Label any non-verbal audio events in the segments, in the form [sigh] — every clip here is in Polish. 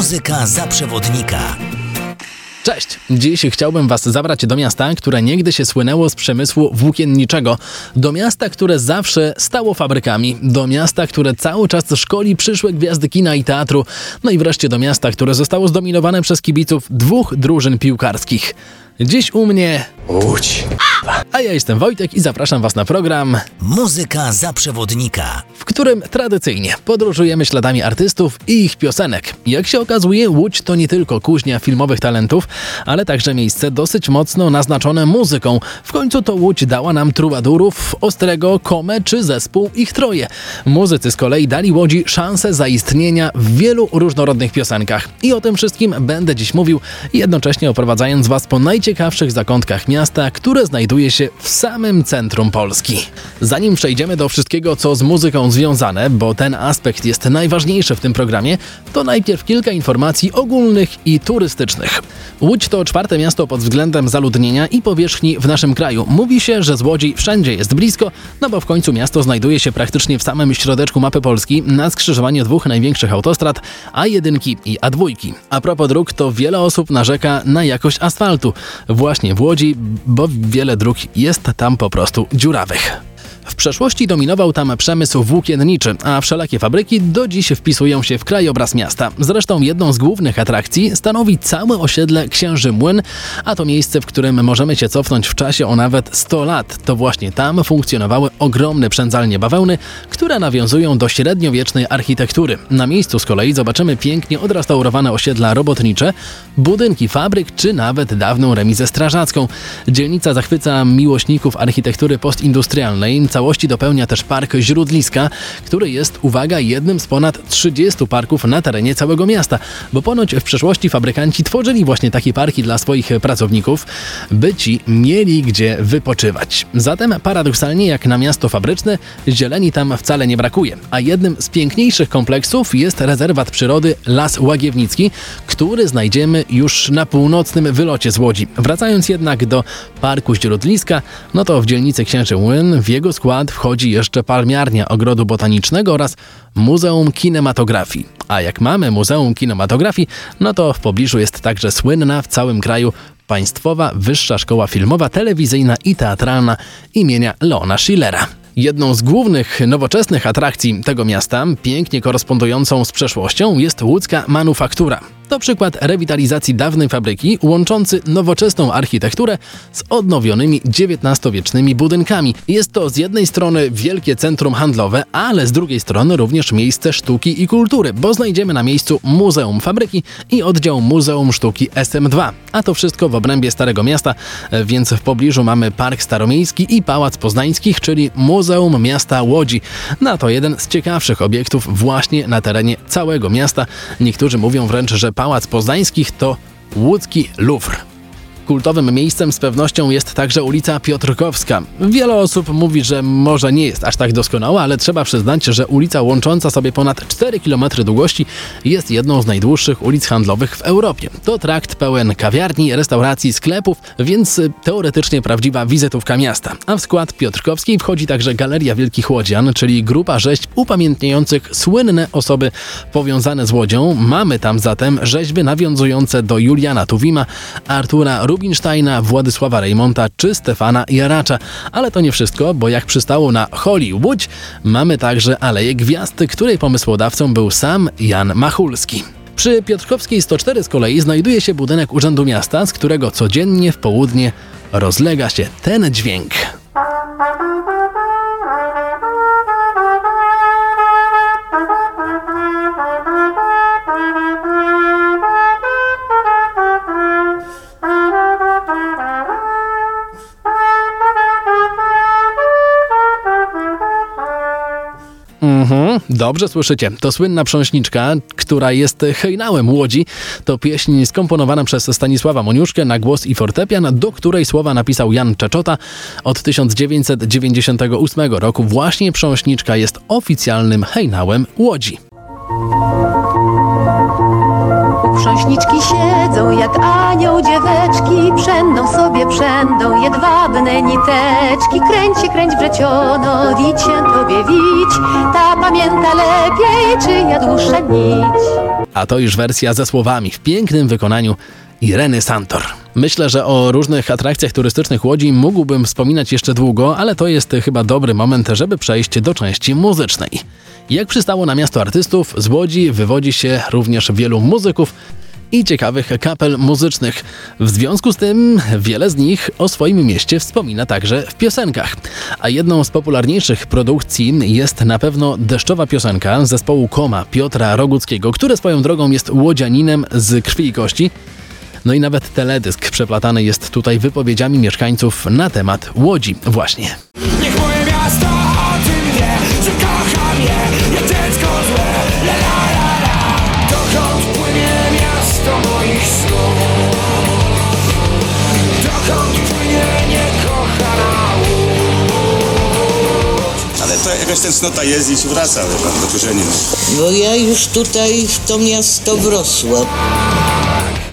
Muzyka za przewodnika. Cześć! Dziś chciałbym Was zabrać do miasta, które niegdyś się słynęło z przemysłu włókienniczego. Do miasta, które zawsze stało fabrykami. Do miasta, które cały czas szkoli przyszłe gwiazdy kina i teatru. No i wreszcie do miasta, które zostało zdominowane przez kibiców dwóch drużyn piłkarskich. Dziś u mnie Łódź. A ja jestem Wojtek i zapraszam Was na program, Muzyka za przewodnika. w którym tradycyjnie podróżujemy śladami artystów i ich piosenek. Jak się okazuje, Łódź to nie tylko kuźnia filmowych talentów, ale także miejsce dosyć mocno naznaczone muzyką. W końcu to Łódź dała nam trubadurów, Ostrego, Komę czy zespół Ich Troje. Muzycy z kolei dali Łodzi szansę zaistnienia w wielu różnorodnych piosenkach. I o tym wszystkim będę dziś mówił, jednocześnie oprowadzając Was po najciekawszych zakątkach miasta, które znajduje się w samym centrum Polski. Zanim przejdziemy do wszystkiego, co z muzyką związane, bo ten aspekt jest najważniejszy w tym programie, to najpierw kilka informacji ogólnych i turystycznych. Łódź to czwarte miasto pod względem zaludnienia i powierzchni w naszym kraju. Mówi się, że z Łodzi wszędzie jest blisko, no bo w końcu miasto znajduje się praktycznie w samym środeczku mapy Polski, na skrzyżowaniu dwóch największych autostrad A1 i A2. A propos dróg, to wiele osób narzeka na jakość asfaltu. Właśnie w Łodzi, bo wiele dróg jest tam po prostu dziurawych. W przeszłości dominował tam przemysł włókienniczy, a wszelakie fabryki do dziś wpisują się w krajobraz miasta. Zresztą jedną z głównych atrakcji stanowi całe osiedle Księży Młyn, a to miejsce, w którym możemy się cofnąć w czasie o nawet 100 lat. To właśnie tam funkcjonowały ogromne przędzalnie bawełny, które nawiązują do średniowiecznej architektury. Na miejscu z kolei zobaczymy pięknie odrestaurowane osiedla robotnicze, budynki fabryk czy nawet dawną remizę strażacką. Dzielnica zachwyca miłośników architektury postindustrialnej, całości dopełnia też park Źródliska, który jest, uwaga, jednym z ponad 30 parków na terenie całego miasta, bo ponoć w przeszłości fabrykanci tworzyli właśnie takie parki dla swoich pracowników, by ci mieli gdzie wypoczywać. Zatem paradoksalnie jak na miasto fabryczne, zieleni tam wcale nie brakuje, a jednym z piękniejszych kompleksów jest rezerwat przyrody Las Łagiewnicki, który znajdziemy już na północnym wylocie z Łodzi. Wracając jednak do parku Źródliska, no to w dzielnicy Księży Młyn w jego skład wchodzi jeszcze palmiarnia Ogrodu Botanicznego oraz Muzeum Kinematografii. A jak mamy Muzeum Kinematografii, no to w pobliżu jest także słynna w całym kraju Państwowa Wyższa Szkoła Filmowa, Telewizyjna i Teatralna imienia Leona Schillera. Jedną z głównych nowoczesnych atrakcji tego miasta, pięknie korespondującą z przeszłością, jest łódzka manufaktura. To przykład rewitalizacji dawnej fabryki, łączący nowoczesną architekturę z odnowionymi XIX-wiecznymi budynkami. Jest to z jednej strony wielkie centrum handlowe, ale z drugiej strony również miejsce sztuki i kultury, bo znajdziemy na miejscu Muzeum Fabryki i oddział Muzeum Sztuki SM2. A to wszystko w obrębie Starego Miasta, więc w pobliżu mamy Park Staromiejski i Pałac Poznańskich, czyli Muzeum Miasta Łodzi. No to jeden z ciekawszych obiektów właśnie na terenie całego miasta. Niektórzy mówią wręcz, że Pałac Poznańskich to łódzki Louvre. Kultowym miejscem z pewnością jest także ulica Piotrkowska. Wiele osób mówi, że może nie jest aż tak doskonała, ale trzeba przyznać, że ulica łącząca sobie ponad 4 km długości jest jedną z najdłuższych ulic handlowych w Europie. To trakt pełen kawiarni, restauracji, sklepów, więc teoretycznie prawdziwa wizytówka miasta. A w skład Piotrkowskiej wchodzi także Galeria Wielkich Łodzian, czyli grupa rzeźb upamiętniających słynne osoby powiązane z Łodzią. Mamy tam zatem rzeźby nawiązujące do Juliana Tuwima, Artura Rubinsteina, Władysława Rejmonta czy Stefana Jaracza. Ale to nie wszystko, bo jak przystało na Hollywood, mamy także Aleję Gwiazd, której pomysłodawcą był sam Jan Machulski. Przy Piotrkowskiej 104 z kolei znajduje się budynek Urzędu Miasta, z którego codziennie w południe rozlega się ten dźwięk. Mhm, dobrze słyszycie. To słynna prząśniczka, która jest hejnałem Łodzi. To pieśń skomponowana przez Stanisława Moniuszkę na głos i fortepian, do której słowa napisał Jan Czeczota. Od 1998 roku właśnie prząśniczka jest oficjalnym hejnałem Łodzi. Chrząśniczki siedzą jak anioł dzieweczki, przędą sobie przędą jedwabne niteczki. Kręć się, kręć wrzeciono, wić się tobie wić, ta pamięta lepiej, czyja dłuższa nić. A to już wersja ze słowami w pięknym wykonaniu Ireny Santor. Myślę, że o różnych atrakcjach turystycznych Łodzi mógłbym wspominać jeszcze długo, ale to jest chyba dobry moment, żeby przejść do części muzycznej. Jak przystało na miasto artystów, z Łodzi wywodzi się również wielu muzyków i ciekawych kapel muzycznych. W związku z tym wiele z nich o swoim mieście wspomina także w piosenkach. A jedną z popularniejszych produkcji jest na pewno deszczowa piosenka zespołu Koma Piotra Roguckiego, który swoją drogą jest łodzianinem z krwi i kości. No i nawet teledysk przeplatany jest tutaj wypowiedziami mieszkańców na temat Łodzi właśnie. Niech moje miasto o tym wie, że kocham je, ja dziecko złe, la la la la Dokąd płynie miasto moich snów? Dokąd płynie niekochana Ale to jakaś tęsknota jest i się wraca wie pan, do korzeni. no. Bo ja już tutaj w to miasto wrosłam.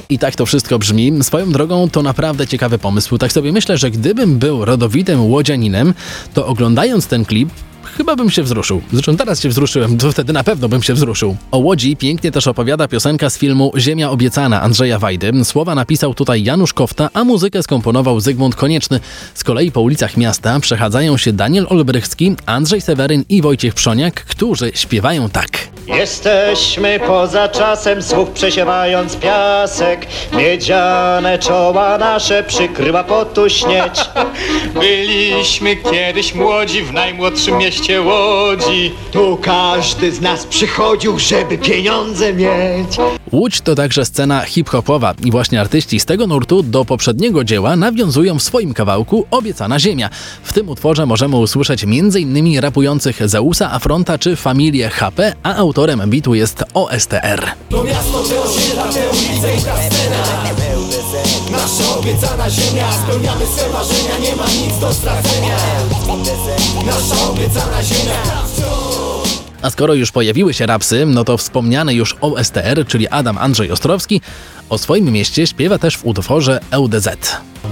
I tak to wszystko brzmi. Swoją drogą to naprawdę ciekawy pomysł. Tak sobie myślę, że gdybym był rodowitym łodzianinem, to oglądając ten klip, chyba bym się wzruszył. Zresztą teraz się wzruszyłem, to wtedy na pewno bym się wzruszył. O Łodzi pięknie też opowiada piosenka z filmu Ziemia obiecana Andrzeja Wajdy. Słowa napisał tutaj Janusz Kofta, a muzykę skomponował Zygmunt Konieczny. Z kolei po ulicach miasta przechadzają się Daniel Olbrychski, Andrzej Seweryn i Wojciech Przoniak, którzy śpiewają tak. Jesteśmy poza czasem, słów przesiewając piasek. Miedziane czoła nasze przykrywa potu śnieć. [laughs] Byliśmy kiedyś młodzi w najmłodszym mieście Łodzi. Tu każdy z nas przychodził, żeby pieniądze mieć. Łódź to także scena hip-hopowa i właśnie artyści z tego nurtu do poprzedniego dzieła nawiązują w swoim kawałku Obiecana Ziemia. W tym utworze możemy usłyszeć m.in. rapujących Zeusa Afronta czy Familię HP, a autorem bitu jest OSTR. To miasto, osiedla, ulice i ta scena Nasza obiecana ziemia, spełniamy swe marzenia Nie ma nic do stracenia Nasza obiecana ziemia A skoro już pojawiły się rapsy, no to wspomniany już OSTR, czyli Adam Andrzej Ostrowski, o swoim mieście śpiewa też w utworze LDZ.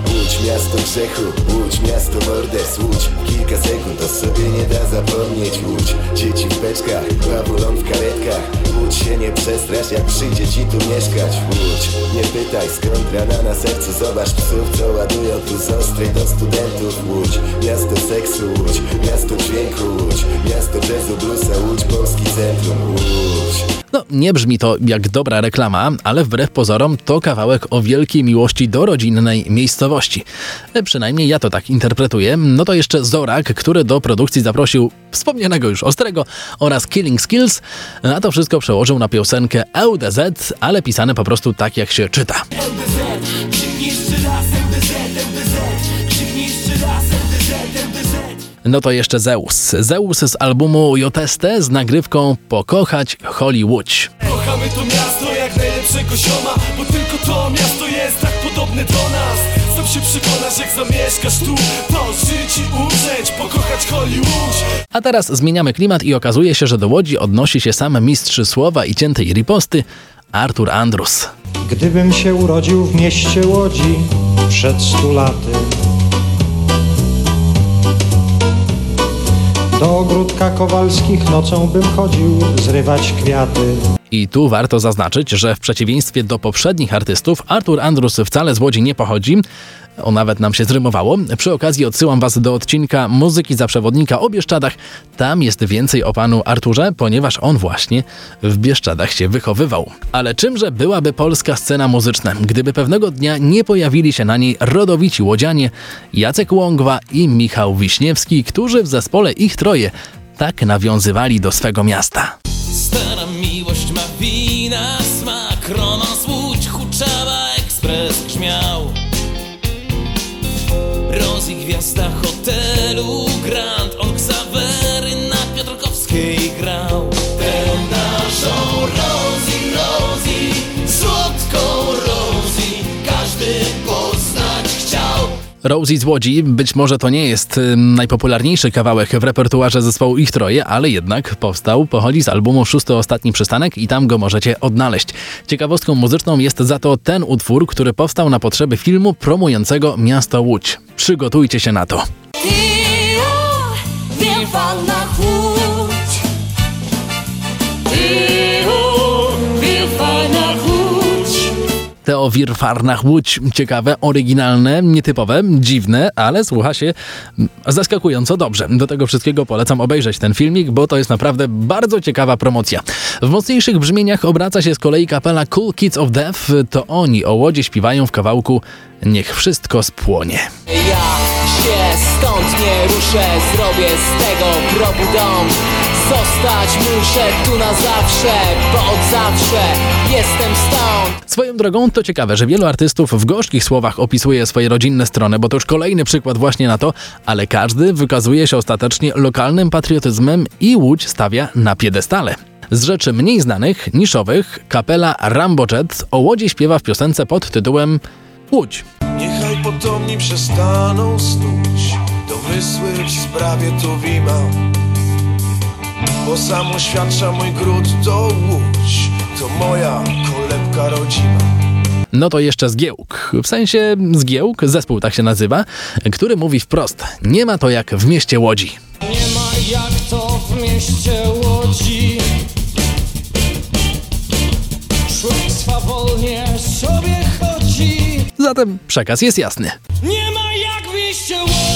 Łódź miasto grzechu, Łódź miasto morderstw Łódź kilka sekund to sobie nie da zapomnieć. Łódź dzieci w beczkach, Babylon w karetkach. Łódź się nie przestrasz jak przyjdzie ci tu mieszkać. Łódź nie pytaj skąd rana na sercu. Zobacz psów co ładują tu z ostrej do studentów. Łódź miasto seksu Łódź miasto dźwięku. Łódź miasto jazzu bluesa. Łódź polski centrum. Łódź No, nie brzmi to jak dobra reklama, ale wbrew pozorom to kawałek o wielkiej miłości do rodzinnej miejscowości. E, Przynajmniej ja to tak interpretuję. No to jeszcze Zorak, który do produkcji zaprosił wspomnianego już Ostrego oraz Killing Skills, a to wszystko przełożył na piosenkę LDZ, ale pisane po prostu tak jak się czyta. No to jeszcze Zeus. Zeus z albumu Joteste z nagrywką Pokochać Hollywood. Kochamy to miasto jak najlepszego zioma Bo tylko to miasto jest tak podobne do nas Sam się przekonasz jak zamieszkasz tu To żyć i umrzeć, pokochać Hollywood A teraz zmieniamy klimat i okazuje się, że do Łodzi odnosi się sam mistrz słowa i ciętej riposty Artur Andrus. Gdybym się urodził w mieście Łodzi przed stu laty Do ogródka Kowalskich nocą bym chodził zrywać kwiaty I tu warto zaznaczyć, że w przeciwieństwie do poprzednich artystów, Artur Andrus wcale z Łodzi nie pochodzi. O nawet nam się zrymowało. Przy okazji odsyłam Was do odcinka Muzyki za przewodnika o Bieszczadach. Tam jest więcej o panu Arturze, ponieważ on właśnie w Bieszczadach się wychowywał. Ale czymże byłaby polska scena muzyczna, gdyby pewnego dnia nie pojawili się na niej rodowici łodzianie Jacek Łągwa i Michał Wiśniewski, którzy w zespole ich troje tak nawiązywali do swego miasta. Wina, smak, romans, łódź, huczała, ekspres grzmiał. Rozi gwiazda hotelu, Rosie z Łodzi, być może to nie jest najpopularniejszy kawałek w repertuarze zespołu Ich Troje, ale jednak powstał, pochodzi z albumu Szósty Ostatni Przystanek i tam go możecie odnaleźć. Ciekawostką muzyczną jest za to ten utwór, który powstał na potrzeby filmu promującego miasto Łódź. Przygotujcie się na to. Te o wirfarnach Łódź ciekawe, oryginalne, nietypowe, dziwne, ale słucha się zaskakująco dobrze. Do tego wszystkiego polecam obejrzeć ten filmik, bo to jest naprawdę bardzo ciekawa promocja. W mocniejszych brzmieniach obraca się z kolei kapela Cool Kids of Death. To oni o Łodzie śpiewają w kawałku Niech wszystko spłonie. Ja się stąd nie ruszę, zrobię z tego grobu dom Zostać muszę tu na zawsze, bo od zawsze jestem stąd Swoją drogą to ciekawe, że wielu artystów w gorzkich słowach opisuje swoje rodzinne strony, bo to już kolejny przykład właśnie na to, ale każdy wykazuje się ostatecznie lokalnym patriotyzmem i Łódź stawia na piedestale. Z rzeczy mniej znanych, niszowych, kapela Rambo Jet o Łodzi śpiewa w piosence pod tytułem Łódź. Niechaj potomni przestaną snuć domysły w sprawie Tuwima Bo sam oświadcza mój gród to Łódź, to moja kolebka rodzima No to jeszcze Zgiełk, w sensie Zgiełk, zespół tak się nazywa, który mówi wprost, nie ma to jak w mieście Łodzi. Nie ma jak to w mieście Łodzi. Człowiek swawolnie sobie chodzi. Zatem przekaz jest jasny. Nie ma jak w mieście Łodzi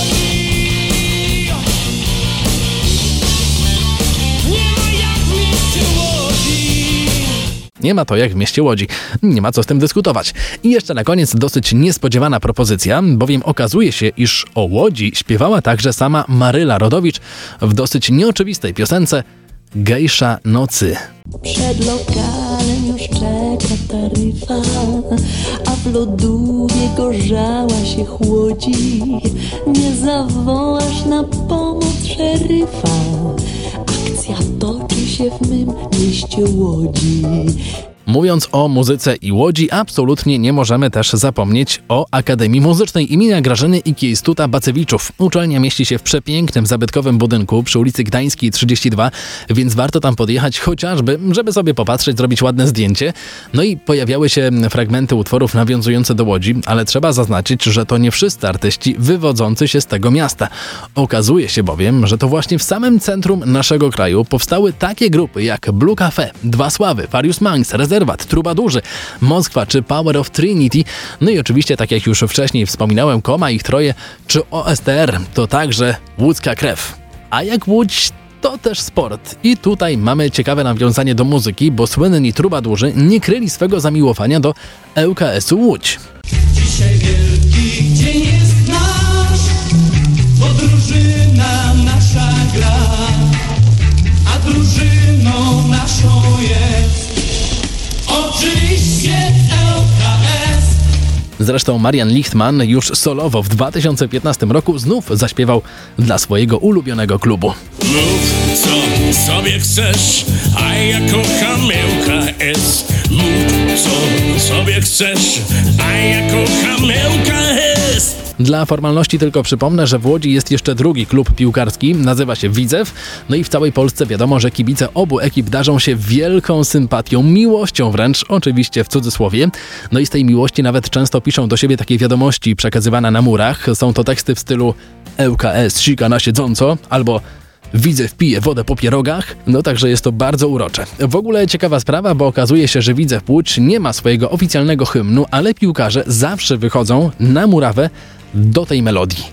Nie ma to jak w mieście Łodzi. Nie ma co z tym dyskutować. I jeszcze na koniec dosyć niespodziewana propozycja, bowiem okazuje się, iż o Łodzi śpiewała także sama Maryla Rodowicz w dosyć nieoczywistej piosence Gejsza Nocy. Przed lokalem już czeka taryfa, a w lodówie gorzała się chłodzi. Nie zawołasz na pomoc szeryfa, akcja toczy się w mym mieście Łodzi. Mówiąc o muzyce i Łodzi, absolutnie nie możemy też zapomnieć o Akademii Muzycznej imienia Grażyny i Kiejstuta Bacewiczów. Uczelnia mieści się w przepięknym, zabytkowym budynku przy ulicy Gdańskiej 32, więc warto tam podjechać chociażby, żeby sobie popatrzeć, zrobić ładne zdjęcie. No i pojawiały się fragmenty utworów nawiązujące do Łodzi, ale trzeba zaznaczyć, że to nie wszyscy artyści wywodzący się z tego miasta. Okazuje się bowiem, że to właśnie w samym centrum naszego kraju powstały takie grupy jak Blue Cafe, Dwa Sławy, Farius Manx, Rezerwat, Trubadurzy, Moskwa czy Power of Trinity, no i oczywiście, tak jak już wcześniej wspominałem, Koma, ich troje, czy OSTR, to także łódzka krew. A jak Łódź, to też sport. I tutaj mamy ciekawe nawiązanie do muzyki, bo słynni trubadurzy nie kryli swego zamiłowania do ŁKS-u Łódź. Dzisiaj wielki Zresztą Marian Lichtman już solowo w 2015 roku znów zaśpiewał dla swojego ulubionego klubu. Mów co sobie chcesz, a ja kocham LKS Mów co sobie chcesz, a ja kocham LKS Dla formalności tylko przypomnę, że w Łodzi jest jeszcze drugi klub piłkarski, nazywa się Widzew. No i w całej Polsce wiadomo, że kibice obu ekip darzą się wielką sympatią, miłością wręcz, oczywiście w cudzysłowie. No i z tej miłości nawet często piszą do siebie takie wiadomości przekazywane na murach. Są to teksty w stylu ŁKS sika na siedząco albo Widzew pije wodę po pierogach, no także jest to bardzo urocze. W ogóle ciekawa sprawa, bo okazuje się, że Widzew Łódź nie ma swojego oficjalnego hymnu, ale piłkarze zawsze wychodzą na murawę do tej melodii.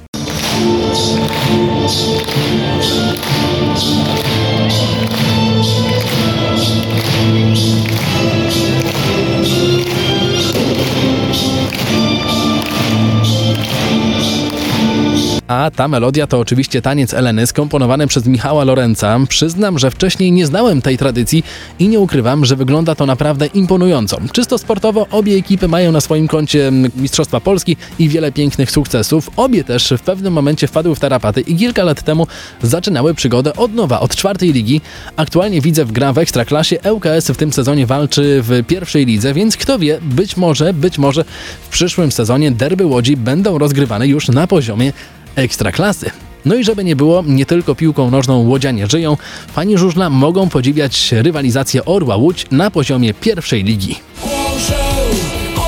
A ta melodia to oczywiście taniec Eleny skomponowany przez Michała Lorenza. Przyznam, że wcześniej nie znałem tej tradycji i nie ukrywam, że wygląda to naprawdę imponująco. Czysto sportowo obie ekipy mają na swoim koncie Mistrzostwa Polski i wiele pięknych sukcesów. Obie też w pewnym momencie wpadły w tarapaty i kilka lat temu zaczynały przygodę od nowa, od czwartej ligi. Aktualnie widzę w gra w Ekstraklasie. ŁKS w tym sezonie walczy w pierwszej lidze, więc kto wie, być może, być może w przyszłym sezonie derby Łodzi będą rozgrywane już na poziomie Ekstraklasy. No i żeby nie było, nie tylko piłką nożną łodzianie żyją, fani żużla mogą podziwiać rywalizację Orła Łódź na poziomie pierwszej ligi. Orzeł,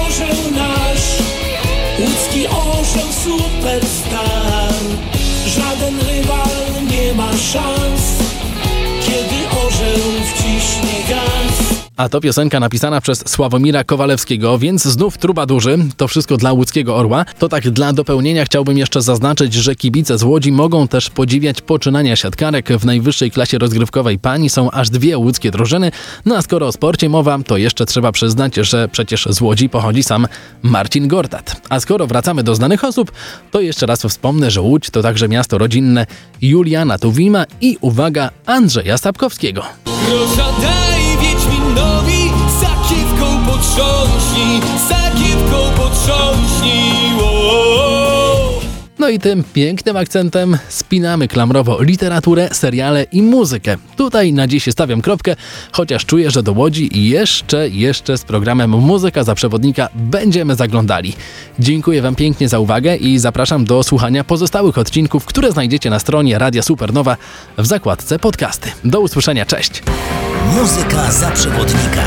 orzeł nasz, orzeł superstar. Żaden rywal nie ma szans, A to piosenka napisana przez Sławomira Kowalewskiego, więc znów trubadurzy, to wszystko dla łódzkiego orła. To tak dla dopełnienia chciałbym jeszcze zaznaczyć, że kibice z Łodzi mogą też podziwiać poczynania siatkarek w najwyższej klasie rozgrywkowej pani. Są aż dwie łódzkie drużyny. No a skoro o sporcie mowa, to jeszcze trzeba przyznać, że przecież z Łodzi pochodzi sam Marcin Gortat. A skoro wracamy do znanych osób, to jeszcze raz wspomnę, że Łódź to także miasto rodzinne Juliana Tuwima i uwaga Andrzeja Sapkowskiego. Sakiewką potrząśnij, sakiewką potrząśnij. o. No i tym pięknym akcentem spinamy klamrowo literaturę, seriale i muzykę. Tutaj na dziś stawiam kropkę, chociaż czuję, że do Łodzi jeszcze, jeszcze z programem Muzyka za przewodnika będziemy zaglądali. Dziękuję Wam pięknie za uwagę i zapraszam do słuchania pozostałych odcinków, które znajdziecie na stronie Radia Supernowa w zakładce podcasty. Do usłyszenia, cześć! Muzyka za przewodnika.